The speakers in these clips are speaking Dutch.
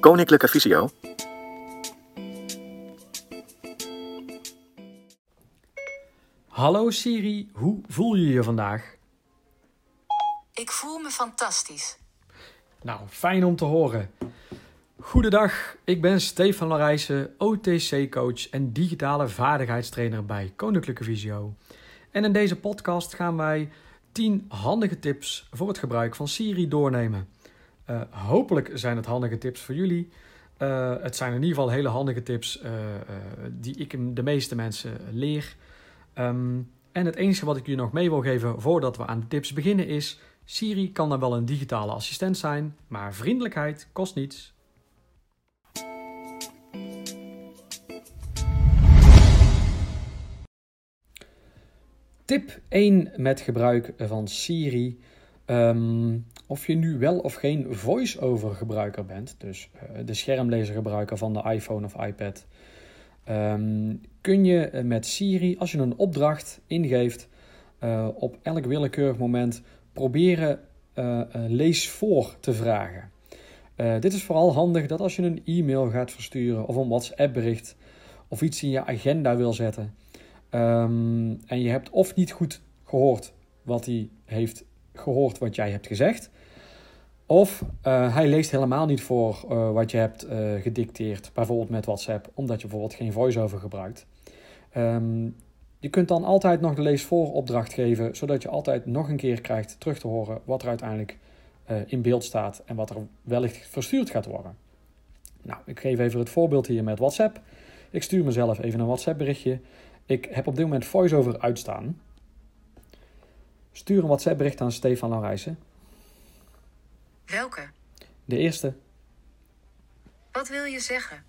Koninklijke Visio. Hallo Siri, hoe voel je je vandaag? Ik voel me fantastisch. Nou, fijn om te horen. Goedendag, ik ben Stefan Larijsen, OTC-coach en digitale vaardigheidstrainer bij Koninklijke Visio. En in deze podcast gaan wij 10 handige tips voor het gebruik van Siri doornemen. Uh, hopelijk zijn het handige tips voor jullie. Uh, het zijn in ieder geval hele handige tips uh, die ik de meeste mensen leer. Um, en het enige wat ik jullie nog mee wil geven voordat we aan de tips beginnen is: Siri kan dan wel een digitale assistent zijn, maar vriendelijkheid kost niets. Tip 1 met gebruik van Siri. Um, of je nu wel of geen voice-over gebruiker bent, dus uh, de schermlezergebruiker van de iPhone of iPad, um, kun je met Siri, als je een opdracht ingeeft, uh, op elk willekeurig moment proberen lees voor te vragen. dit is vooral handig dat als je een e-mail gaat versturen of een WhatsApp-bericht of iets in je agenda wil zetten um, en je hebt of niet goed gehoord wat hij heeft gehoord wat jij hebt gezegd. Of uh, hij leest helemaal niet voor uh, wat je hebt uh, gedicteerd, bijvoorbeeld met WhatsApp, omdat je bijvoorbeeld geen voice-over gebruikt. Um, je kunt dan altijd nog de leesvooropdracht geven, zodat je altijd nog een keer krijgt terug te horen wat er uiteindelijk in beeld staat en wat er wellicht verstuurd gaat worden. Nou, ik geef even het voorbeeld hier met WhatsApp. Ik stuur mezelf even een WhatsApp berichtje. Ik heb op dit moment voice-over uitstaan. Stuur een WhatsApp bericht aan Stefan Laurijsen. Welke? De eerste. Wat wil je zeggen?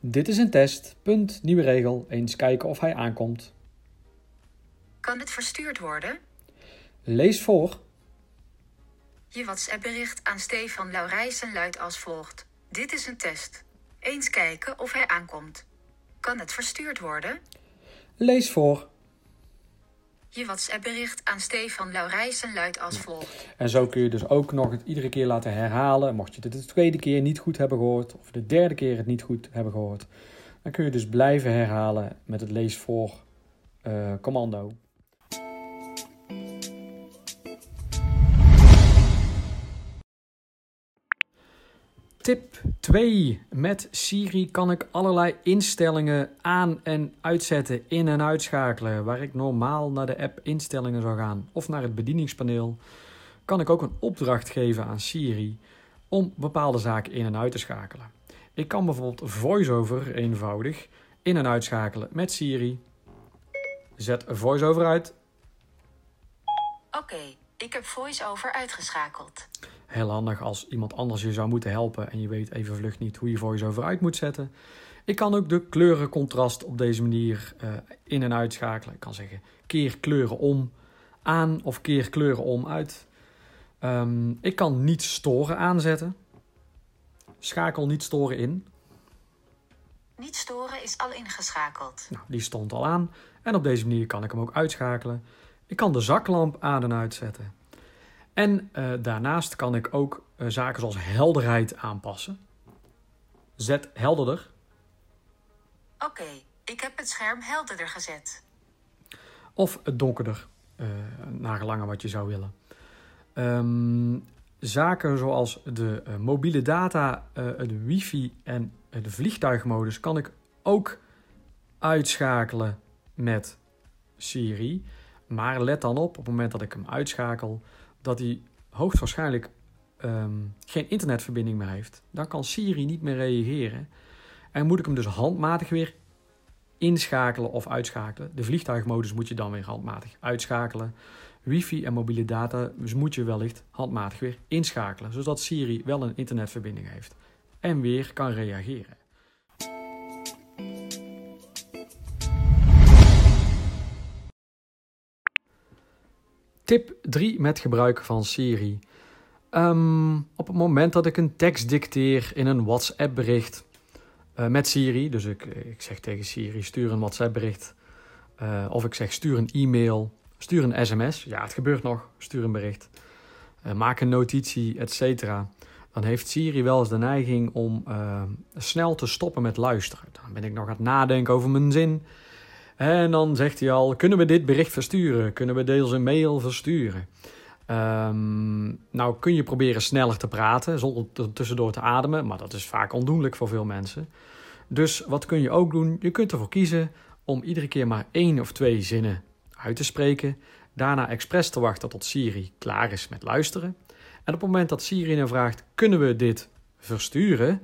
Dit is een test. Punt. Nieuwe regel. Eens kijken of hij aankomt. Kan het verstuurd worden? Lees voor. Je WhatsApp-bericht aan Stefan Laurijsen luidt als volgt. Dit is een test. Eens kijken of hij aankomt. Kan het verstuurd worden? Lees voor. Je WhatsApp-bericht aan Stefan Laurijsen luidt als volgt. En zo kun je dus ook nog het iedere keer laten herhalen. Mocht je het de tweede keer niet goed hebben gehoord, of de derde keer het niet goed hebben gehoord, dan kun je dus blijven herhalen met het lees voor uh, commando. Tip 2. Met Siri kan ik allerlei instellingen aan- en uitzetten, in- en uitschakelen. Waar ik normaal naar de app instellingen zou gaan of naar het bedieningspaneel, kan ik ook een opdracht geven aan Siri om bepaalde zaken in- en uit te schakelen. Ik kan bijvoorbeeld VoiceOver eenvoudig in- en uitschakelen met Siri. Zet VoiceOver uit. Oké, ik heb VoiceOver uitgeschakeld heel handig als iemand anders je zou moeten helpen en je weet even vlug niet hoe je voice-over uit moet zetten. Ik kan ook de kleurencontrast op deze manier uh, in- en uitschakelen. Ik kan zeggen keer kleuren om aan of keer kleuren om uit. Um, ik kan niet storen aanzetten. Schakel niet storen in. Niet storen is al ingeschakeld. Nou, die stond al aan. En op deze manier kan ik hem ook uitschakelen. Ik kan de zaklamp aan en uitzetten. En uh, daarnaast kan ik ook uh, zaken zoals helderheid aanpassen. Zet helderder. Oké, okay, ik heb het scherm helderder gezet. Of het donkerder, uh, nagelang wat je zou willen. Um, zaken zoals de mobiele data, de wifi en de vliegtuigmodus kan ik ook uitschakelen met Siri. Maar let dan op, op het moment dat ik hem uitschakel, dat hij hoogstwaarschijnlijk um, geen internetverbinding meer heeft, dan kan Siri niet meer reageren. En moet ik hem dus handmatig weer inschakelen of uitschakelen. De vliegtuigmodus moet je dan weer handmatig uitschakelen. Wifi en mobiele data dus moet je wellicht handmatig weer inschakelen, zodat Siri wel een internetverbinding heeft en weer kan reageren. Tip 3 met gebruik van Siri. Um, op het moment dat ik een tekst dicteer in een WhatsApp-bericht uh, met Siri, dus ik, ik zeg tegen Siri: stuur een WhatsApp-bericht. Uh, of ik zeg: stuur een e-mail, stuur een sms. Ja, het gebeurt nog. Stuur een bericht. Uh, maak een notitie, etc. dan heeft Siri wel eens de neiging om snel te stoppen met luisteren. Dan ben ik nog aan het nadenken over mijn zin. En dan zegt hij al: Kunnen we dit bericht versturen? Kunnen we deze mail versturen? Um, nou kun je proberen sneller te praten zonder tussendoor te ademen, maar dat is vaak ondoenlijk voor veel mensen. Dus wat kun je ook doen? Je kunt ervoor kiezen om iedere keer maar één of twee zinnen uit te spreken. Daarna expres te wachten tot Siri klaar is met luisteren. En op het moment dat Siri dan vraagt: kunnen we dit versturen?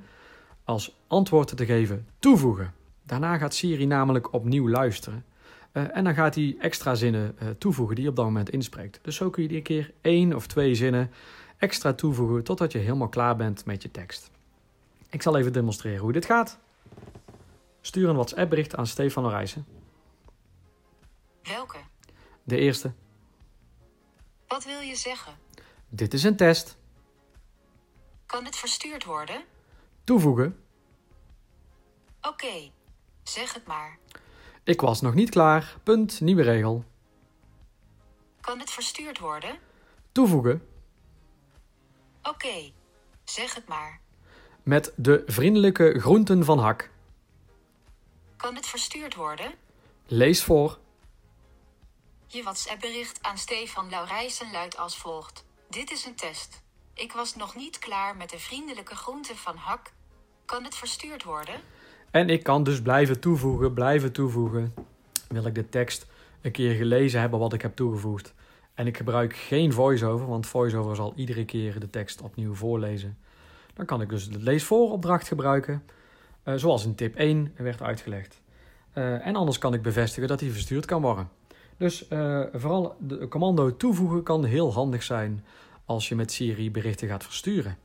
Als antwoord te geven toevoegen. Daarna gaat Siri namelijk opnieuw luisteren. Uh, en dan gaat hij extra zinnen uh, toevoegen die je op dat moment inspreekt. Dus zo kun je iedere keer één of twee zinnen extra toevoegen totdat je helemaal klaar bent met je tekst. Ik zal even demonstreren hoe dit gaat. Stuur een WhatsApp bericht aan Stefan Rijssen. Welke? De eerste. Wat wil je zeggen? Dit is een test. Kan het verstuurd worden? Toevoegen. Oké, zeg het maar. Ik was nog niet klaar. Punt, nieuwe regel. Kan het verstuurd worden? Toevoegen. Oké, zeg het maar. Met de vriendelijke groenten van hak. Kan het verstuurd worden? Lees voor. Je WhatsApp-bericht aan Stefan Laurijsen luidt als volgt. Dit is een test. Ik was nog niet klaar met de vriendelijke groenten van hak. Kan het verstuurd worden? En ik kan dus blijven toevoegen, blijven toevoegen. Wil ik de tekst een keer gelezen hebben wat ik heb toegevoegd. En ik gebruik geen voiceover, want voiceover zal iedere keer de tekst opnieuw voorlezen. Dan kan ik dus de leesvooropdracht gebruiken, uh, zoals in tip 1 werd uitgelegd. Uh, en anders kan ik bevestigen dat die verstuurd kan worden. Dus uh, vooral de commando toevoegen kan heel handig zijn als je met Siri berichten gaat versturen.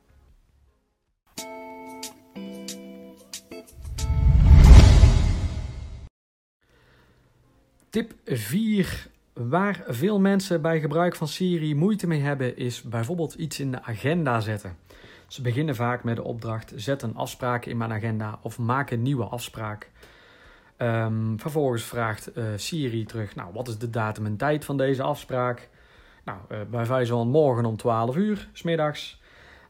Tip 4. Waar veel mensen bij gebruik van Siri moeite mee hebben, is bijvoorbeeld iets in de agenda zetten. Ze beginnen vaak met de opdracht: zet een afspraak in mijn agenda of maak een nieuwe afspraak. Um, vervolgens vraagt uh, Siri terug: Nou, wat is de datum en tijd van deze afspraak? Nou, uh, bij wijze van morgen om 12 uur, smiddags.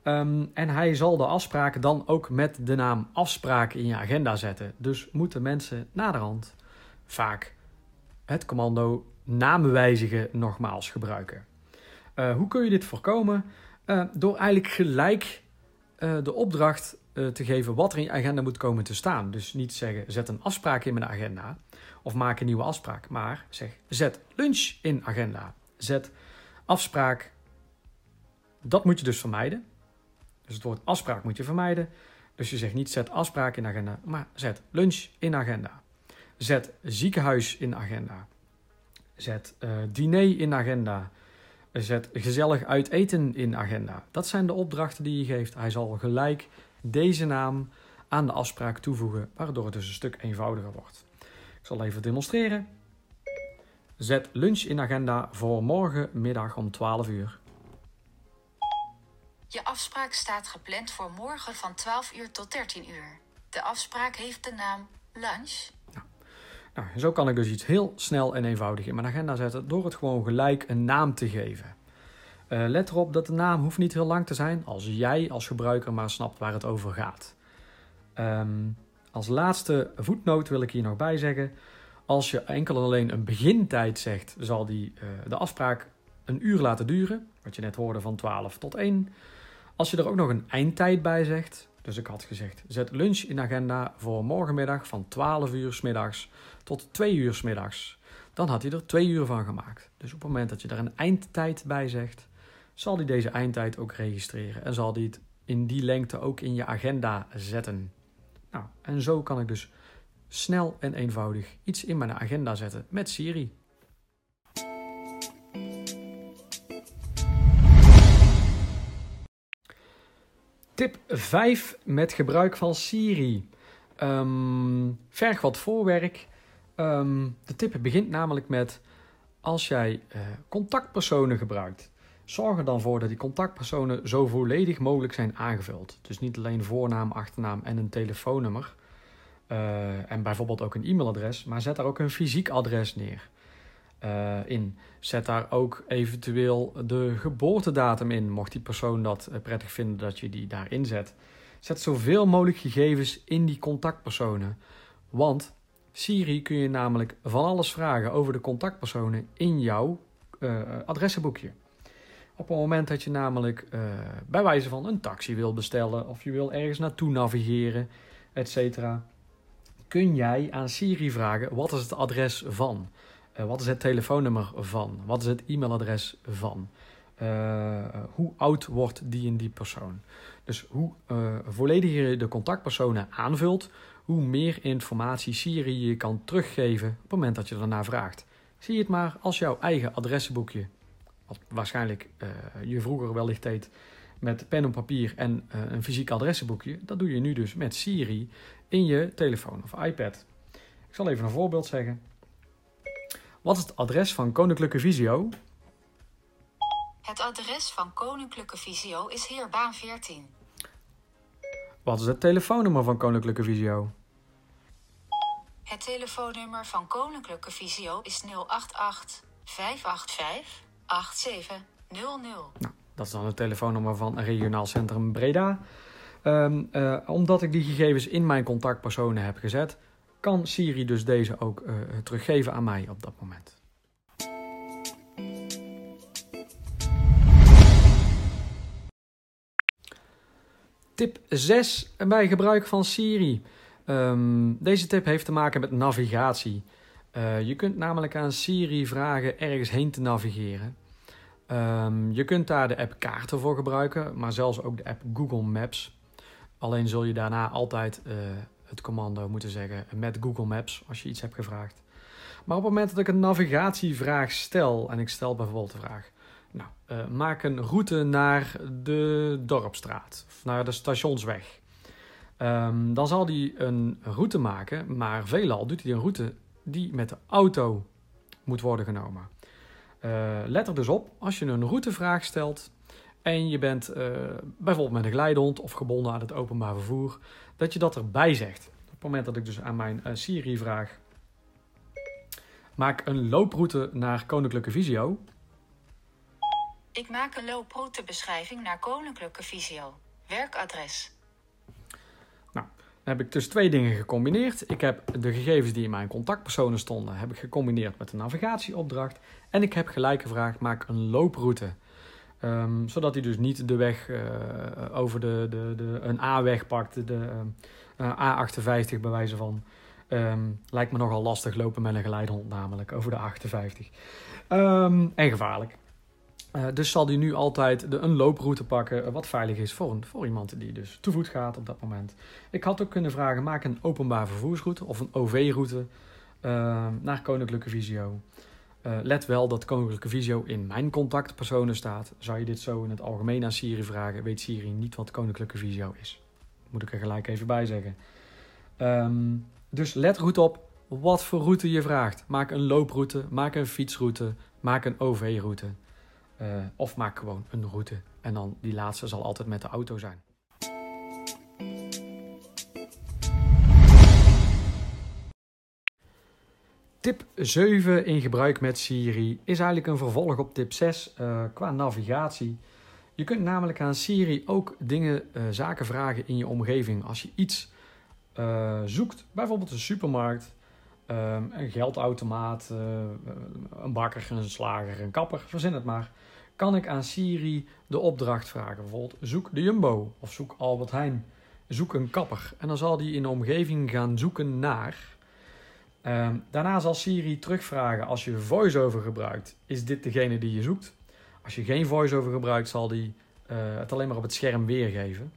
Um, en hij zal de afspraak dan ook met de naam afspraak in je agenda zetten. Dus moeten mensen naderhand vaak het commando naam wijzigen nogmaals gebruiken. Uh, hoe kun je dit voorkomen? Uh, door eigenlijk gelijk uh, de opdracht te geven wat er in je agenda moet komen te staan. Dus niet zeggen zet een afspraak in mijn agenda of maak een nieuwe afspraak, maar zeg zet lunch in agenda. Zet afspraak. Dat moet je dus vermijden. Dus het woord afspraak moet je vermijden. Dus je zegt niet zet afspraak in agenda, maar zet lunch in agenda. Zet ziekenhuis in agenda. Zet uh, diner in agenda. Zet gezellig uit eten in agenda. Dat zijn de opdrachten die je geeft. Hij zal gelijk deze naam aan de afspraak toevoegen, waardoor het dus een stuk eenvoudiger wordt. Ik zal even demonstreren. Zet lunch in agenda voor morgenmiddag om 12 uur. Je afspraak staat gepland voor morgen van 12 uur tot 13 uur. De afspraak heeft de naam lunch nou, zo kan ik dus iets heel snel en eenvoudig in mijn agenda zetten door het gewoon gelijk een naam te geven. Uh, let erop dat de naam hoeft niet heel lang te zijn als jij als gebruiker maar snapt waar het over gaat. Um, als laatste voetnoot wil ik hier nog bij zeggen. Als je enkel en alleen een begintijd zegt, zal die uh, de afspraak een uur laten duren. Wat je net hoorde van 12 tot 1. Als je er ook nog een eindtijd bij zegt, dus ik had gezegd, zet lunch in agenda voor morgenmiddag van 12 uur s middags tot 2 uur s middags. Dan had hij er 2 uur van gemaakt. Dus op het moment dat je er een eindtijd bij zegt, zal hij deze eindtijd ook registreren. En zal hij het in die lengte ook in je agenda zetten. Nou, en zo kan ik dus snel en eenvoudig iets in mijn agenda zetten met Siri. Tip 5 met gebruik van Siri. Um, verg wat voorwerk. Um, de tip begint namelijk met: als jij uh, contactpersonen gebruikt, zorg er dan voor dat die contactpersonen zo volledig mogelijk zijn aangevuld. Dus niet alleen voornaam, achternaam en een telefoonnummer. Uh, en bijvoorbeeld ook een e-mailadres, maar zet daar ook een fysiek adres neer. Eh, in. Zet daar ook eventueel de geboortedatum in, mocht die persoon dat eh, prettig vinden dat je die daarin zet. Zet zoveel mogelijk gegevens in die contactpersonen. Want Siri kun je namelijk van alles vragen over de contactpersonen in jouw uh, adressenboekje. Op het moment dat je namelijk bij wijze van een taxi wil bestellen of je wil ergens naartoe navigeren, etc., kun jij aan Siri vragen: wat is het adres van? Uh, wat is het telefoonnummer van? Wat is het e-mailadres van? Uh, hoe oud wordt die en die persoon? Dus hoe vollediger je de contactpersonen aanvult, hoe meer informatie Siri je kan teruggeven op het moment dat je ernaar vraagt. Zie het maar als jouw eigen adressenboekje. Wat waarschijnlijk je vroeger wellicht deed met pen en papier en een fysiek adressenboekje. Dat doe je nu dus met Siri in je telefoon of iPad. Ik zal even een voorbeeld zeggen. Wat is het adres van Koninklijke Visio? Het adres van Koninklijke Visio is Heerbaan 14. Wat is het telefoonnummer van Koninklijke Visio? Het telefoonnummer van Koninklijke Visio is 088 585 8700. Nou, dat is dan het telefoonnummer van Regionaal Centrum Breda. Um, uh, omdat ik die gegevens in mijn contactpersonen heb gezet, kan Siri dus deze ook uh, teruggeven aan mij op dat moment. Tip 6 bij gebruik van Siri. Um, deze tip heeft te maken met navigatie. Uh, je kunt namelijk aan Siri vragen ergens heen te navigeren. Um, je kunt daar de app kaarten voor gebruiken, maar zelfs ook de app Google Maps. Alleen zul je daarna altijd uh, het commando moeten zeggen met Google Maps als je iets hebt gevraagd. Maar op het moment dat ik een navigatievraag stel en ik stel bijvoorbeeld de vraag: nou, uh, maak een route naar de dorpstraat of naar de stationsweg. Um, dan zal hij een route maken, maar veelal doet hij een route die met de auto moet worden genomen. Uh, let er dus op, als je een routevraag stelt en je bent uh, bijvoorbeeld met een geleidehond of gebonden aan het openbaar vervoer, dat je dat erbij zegt. Op het moment dat ik dus aan mijn uh, Siri vraag, maak een looproute naar Koninklijke Visio. Ik maak een looproute-beschrijving naar Koninklijke Visio. Werkadres. Nou, dan heb ik dus twee dingen gecombineerd. Ik heb de gegevens die in mijn contactpersonen stonden, heb ik gecombineerd met de navigatieopdracht. En ik heb gelijk gevraagd, maak een looproute. Um, zodat hij dus niet de weg uh, over de, de, de, een A-weg pakt, de uh, A58 bij wijze van. Um, lijkt me nogal lastig lopen met een geleidehond namelijk, over de 58. Um, en gevaarlijk. Uh, dus zal hij nu altijd de, een looproute pakken, wat veilig is voor, een, voor iemand die dus te voet gaat op dat moment. Ik had ook kunnen vragen, maak een openbaar vervoersroute of een OV-route naar Koninklijke Visio. Uh, let wel dat Koninklijke Visio in mijn contactpersonen staat. Zou je dit zo in het algemeen aan Siri vragen, weet Siri niet wat Koninklijke Visio is. Moet ik er gelijk even bij zeggen. Um, dus let goed op wat voor route je vraagt. Maak een looproute, maak een fietsroute, maak een OV-route. Uh, of maak gewoon een route. En dan die laatste zal altijd met de auto zijn. Tip 7 in gebruik met Siri is eigenlijk een vervolg op tip 6 uh, qua navigatie. Je kunt namelijk aan Siri ook dingen, uh, zaken vragen in je omgeving. Als je iets uh, zoekt, bijvoorbeeld een supermarkt, um, een geldautomaat, een bakker, een slager, een kapper, verzin het maar kan ik aan Siri de opdracht vragen. Bijvoorbeeld zoek de Jumbo of zoek Albert Heijn. Zoek een kapper. En dan zal die in de omgeving gaan zoeken naar. Um, daarna zal Siri terugvragen als je voice-over gebruikt. Is dit degene die je zoekt? Als je geen voice-over gebruikt zal die uh, het alleen maar op het scherm weergeven.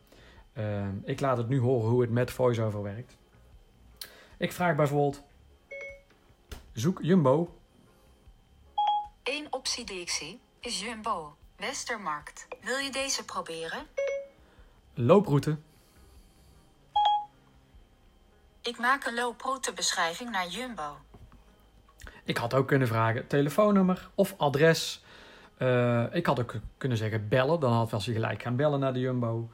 Uh, ik laat het nu horen hoe het met voice-over werkt. Ik vraag bijvoorbeeld zoek Jumbo. Eén optie die ik zie is Jumbo, Westermarkt. Wil je deze proberen? Looproute. Ik maak een looproute-beschrijving naar Jumbo. Ik had ook kunnen vragen telefoonnummer of adres. Uh, ik had ook kunnen zeggen bellen, dan had je gelijk gaan bellen naar de Jumbo.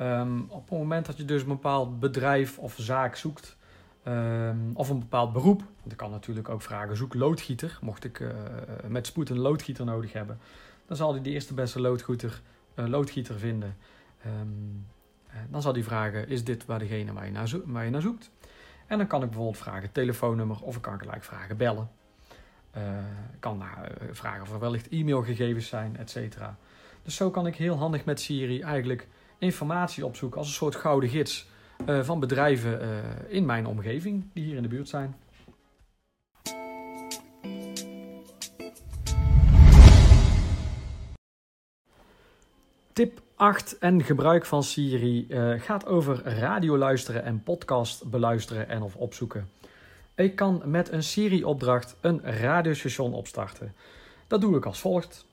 Um, op het moment dat je dus een bepaald bedrijf of zaak zoekt, Ehm, of een bepaald beroep. Ik kan natuurlijk ook vragen, zoek loodgieter. Mocht ik met spoed een loodgieter nodig hebben, dan zal hij de eerste beste loodgieter, loodgieter vinden. Um, dan zal hij vragen, is dit waar degene waar je, waar je naar zoekt? En dan kan ik bijvoorbeeld vragen telefoonnummer of ik kan gelijk vragen bellen. Uh, kan uh, vragen of er wellicht e-mailgegevens zijn, et cetera. Dus zo kan ik heel handig met Siri eigenlijk informatie opzoeken als een soort gouden gids uh, van bedrijven in mijn omgeving die hier in de buurt zijn. Tip 8 en gebruik van Siri uh, gaat over radio luisteren en podcast beluisteren en of opzoeken. Ik kan met een Siri-opdracht een radiostation opstarten. Dat doe ik als volgt.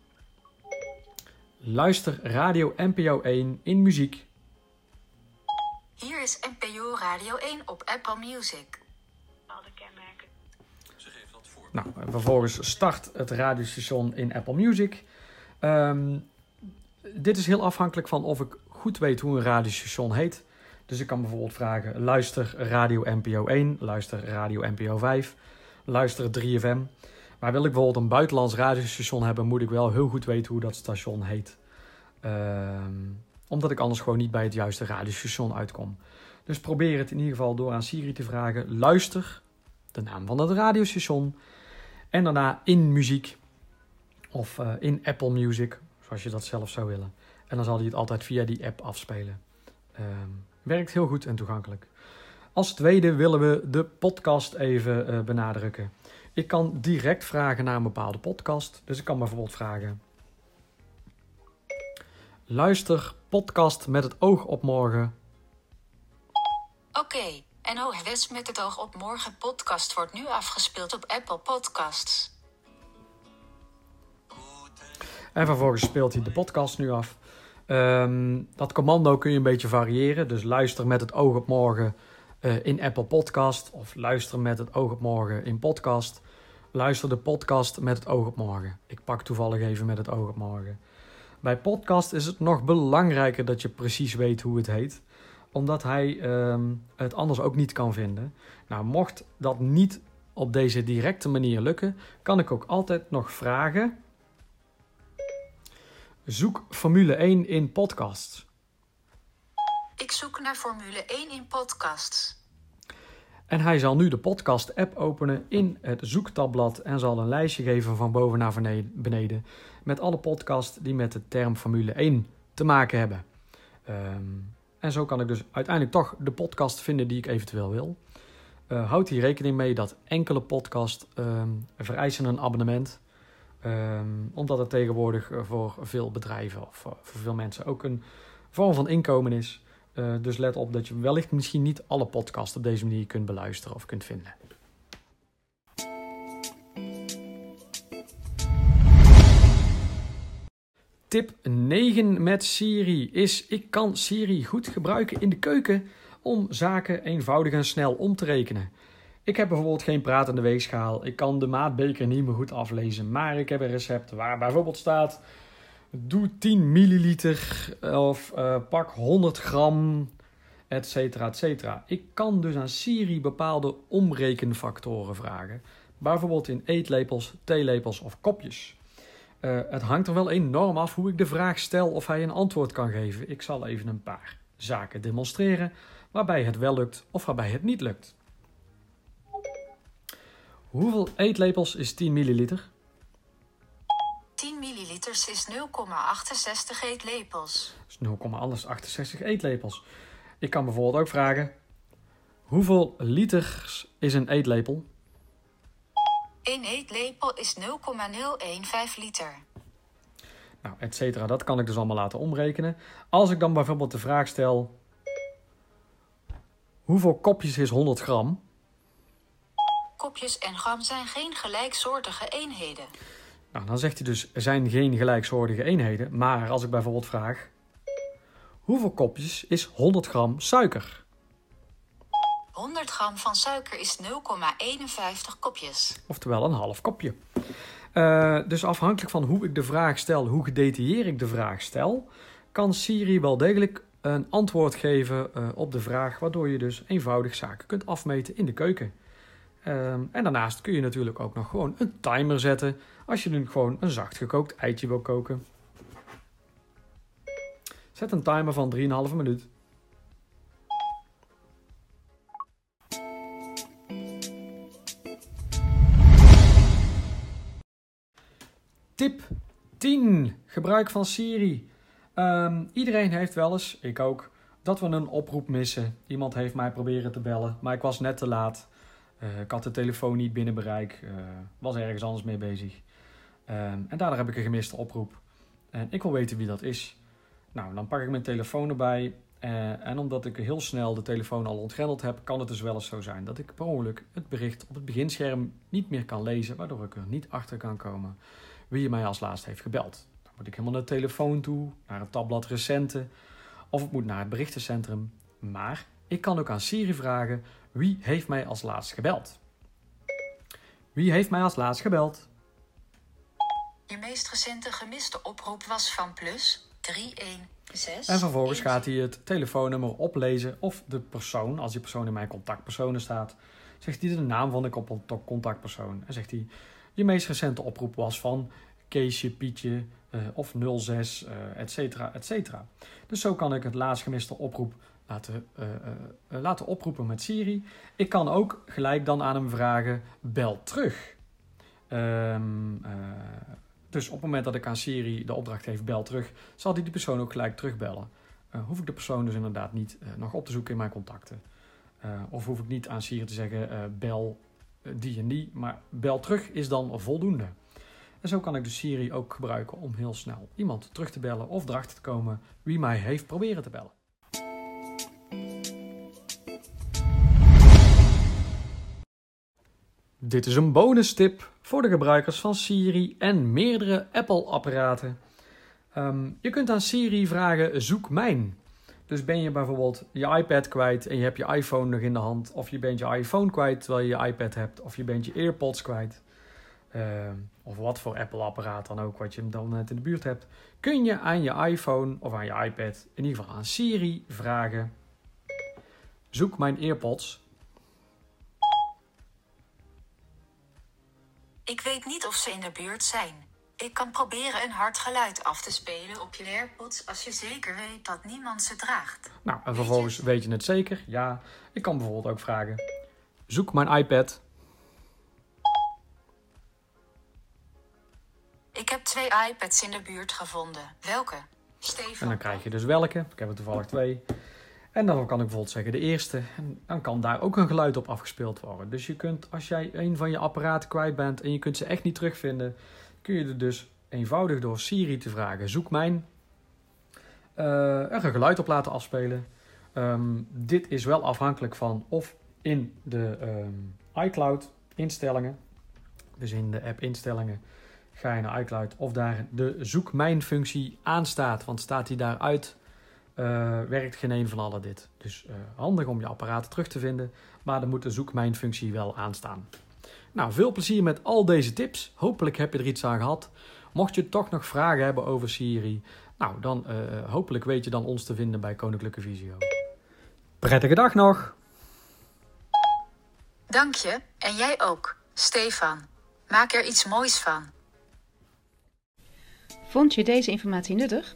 Luister radio NPO 1 in muziek. Hier is NPO Radio 1 op Apple Music. Alle kenmerken. Ze geeft dat voor. Nou, vervolgens start het radiostation in Apple Music. Um, dit is heel afhankelijk van of ik goed weet hoe een radiostation heet. Dus ik kan bijvoorbeeld vragen: luister Radio NPO 1, luister Radio NPO 5, luister 3FM. Maar wil ik bijvoorbeeld een buitenlands radiostation hebben, moet ik wel heel goed weten hoe dat station heet. Ehm, omdat ik anders gewoon niet bij het juiste radiostation uitkom. Dus probeer het in ieder geval door aan Siri te vragen: luister de naam van het radiostation. En daarna in muziek of uh, in Apple Music zoals je dat zelf zou willen. En dan zal hij het altijd via die app afspelen. Um, werkt heel goed en toegankelijk. Als tweede willen we de podcast even uh, benadrukken. Ik kan direct vragen naar een bepaalde podcast. Dus ik kan bijvoorbeeld vragen: Luister podcast met het oog op morgen. Oké, okay. NOS met het oog op morgen podcast wordt nu afgespeeld op Apple Podcasts. En vervolgens speelt hij de podcast nu af. Um, dat commando kun je een beetje variëren. Dus luister met het oog op morgen uh, in Apple Podcast. Of luister met het oog op morgen in podcast. Luister de podcast met het oog op morgen. Ik pak toevallig even met het oog op morgen. Bij podcast is het nog belangrijker dat je precies weet hoe het heet. Omdat hij um, het anders ook niet kan vinden. Nou, mocht dat niet op deze directe manier lukken, kan ik ook altijd nog vragen Zoek Formule 1 in podcasts. Ik zoek naar Formule 1 in podcasts. En hij zal nu de podcast-app openen in het zoektabblad en zal een lijstje geven van boven naar beneden met alle podcasts die met de term Formule 1 te maken hebben. Um, en zo kan ik dus uiteindelijk toch de podcast vinden die ik eventueel wil. Uh, houd hier rekening mee dat enkele podcasts um, vereisen een abonnement. Um, omdat het tegenwoordig eh, voor veel bedrijven of voor veel mensen ook een vorm van inkomen is. Uh, dus let op dat je wellicht misschien niet alle podcasts op deze manier kunt beluisteren of kunt vinden. Tip 9 met Siri is: ik kan Siri goed gebruiken in de keuken om zaken eenvoudig en snel om te rekenen. Ik heb bijvoorbeeld geen pratende weegschaal. Ik kan de maatbeker niet meer goed aflezen. Maar ik heb een recept waar bijvoorbeeld staat: doe 10 milliliter of uh, pak 100 gram, et cetera, et cetera. Ik kan dus aan Siri bepaalde omrekenfactoren vragen. Bijvoorbeeld in eetlepels, theelepels of kopjes. Uh, het hangt er wel enorm af hoe ik de vraag stel of hij een antwoord kan geven. Ik zal even een paar zaken demonstreren waarbij het wel lukt of waarbij het niet lukt. Hoeveel eetlepels is 10 milliliter? 10 milliliters is 0,68 eetlepels. is 0,68 eetlepels. Ik kan bijvoorbeeld ook vragen: hoeveel liters is een eetlepel? Een eetlepel is 0,015 liter. Nou, et cetera. Dat kan ik dus allemaal laten omrekenen. Als ik dan bijvoorbeeld de vraag stel: hoeveel kopjes is 100 gram? Kopjes en gram zijn geen gelijksoortige eenheden. Nou, dan zegt hij dus, er zijn geen gelijksoortige eenheden. Maar als ik bijvoorbeeld vraag, hoeveel kopjes is 100 gram suiker? 100 gram van suiker is 0,51 kopjes. Oftewel een half kopje. Uh, dus afhankelijk van hoe ik de vraag stel, hoe gedetailleerd ik de vraag stel, kan Siri wel degelijk een antwoord geven eh, op de vraag, waardoor je dus eenvoudig zaken kunt afmeten in de keuken. Ehm, en daarnaast kun je natuurlijk ook nog gewoon een timer zetten als je nu gewoon een zacht gekookt eitje wil koken. Zet een timer van 3,5 minuut. Tip 10. Gebruik van Siri. Ehm, iedereen heeft wel eens, ik ook, dat we een oproep missen. Iemand heeft mij proberen te bellen, maar ik was net te laat. Uh, ik had de telefoon niet binnen bereik, uh, was ergens anders mee bezig. Um, en daardoor heb ik een gemiste oproep. En ik wil weten wie dat is. Nou, dan pak ik mijn telefoon erbij. Uh, en omdat ik heel snel de telefoon al ontgrendeld heb, kan het dus wel eens zo zijn dat ik per ongeluk het bericht op het beginscherm niet meer kan lezen, waardoor ik er niet achter kan komen wie mij als laatst heeft gebeld. Dan moet ik helemaal naar de telefoon toe, naar het tabblad recente, of ik moet naar het berichtencentrum. Maar ik kan ook aan Siri vragen wie heeft mij als laatst gebeld. Wie heeft mij als laatst gebeld? Je meest recente gemiste oproep was van plus 316. En vervolgens gaat hij het telefoonnummer oplezen of de persoon, als die persoon in mijn contactpersonen staat, zegt hij de naam van de contactpersoon. En zegt hij, je meest recente oproep was van Keesje, Pietje uh, of 06, uh, et cetera, et cetera. Dus zo kan ik het laatst gemiste oproep laten, uh, laten oproepen met Siri. Ik kan ook gelijk dan aan hem vragen, bel terug. Um, dus op het moment dat ik aan Siri de opdracht geef, bel terug, zal hij die persoon ook gelijk terugbellen. hoef ik de persoon dus inderdaad niet nog op te zoeken in mijn contacten. of hoef ik niet aan Siri te zeggen, bel die en die, maar bel terug is dan voldoende. En zo kan ik de Siri ook gebruiken om heel snel iemand terug te bellen of erachter te komen wie mij heeft proberen te bellen. Dit is een bonus tip voor de gebruikers van Siri en meerdere Apple-apparaten. Um, je kunt aan Siri vragen: zoek mijn. Dus ben je bijvoorbeeld je iPad kwijt en je hebt je iPhone nog in de hand, of je bent je iPhone kwijt terwijl je je iPad hebt, of je bent je AirPods kwijt, uh, of wat voor Apple-apparaat dan ook wat je dan net in de buurt hebt, kun je aan je iPhone of aan je iPad, in ieder geval aan Siri, vragen: zoek mijn AirPods. Ik weet niet of ze in de buurt zijn. Ik kan proberen een hard geluid af te spelen op je AirPods als je zeker weet dat niemand ze draagt. Nou, en vervolgens weet je het zeker? Ja, ik kan bijvoorbeeld ook vragen: zoek mijn iPad. Ik heb twee iPads in de buurt gevonden. Welke? Stefan. En dan krijg je dus welke. Ik heb er toevallig twee. En dan kan ik bijvoorbeeld zeggen de eerste. En dan kan daar ook een geluid op afgespeeld worden. Dus je kunt, als jij een van je apparaten kwijt bent en je kunt ze echt niet terugvinden, kun je er dus eenvoudig door Siri te vragen: zoek mijn. Uh, er een geluid op laten afspelen. Um, dit is wel afhankelijk van of in de um, iCloud instellingen, dus in de app instellingen, ga je naar iCloud of daar de zoek mijn functie aanstaat. Want staat die daaruit, uh, werkt geen een van alle dit. Dus uh, handig om je apparaten terug te vinden, maar dan moet de zoek mijn functie wel aanstaan. Nou, veel plezier met al deze tips. Hopelijk heb je er iets aan gehad. Mocht je toch nog vragen hebben over Siri, nou dan uh, hopelijk weet je dan ons te vinden bij Koninklijke Visio. Prettige dag nog! Dank je, en jij ook, Stefan. Maak er iets moois van. Vond je deze informatie nuttig?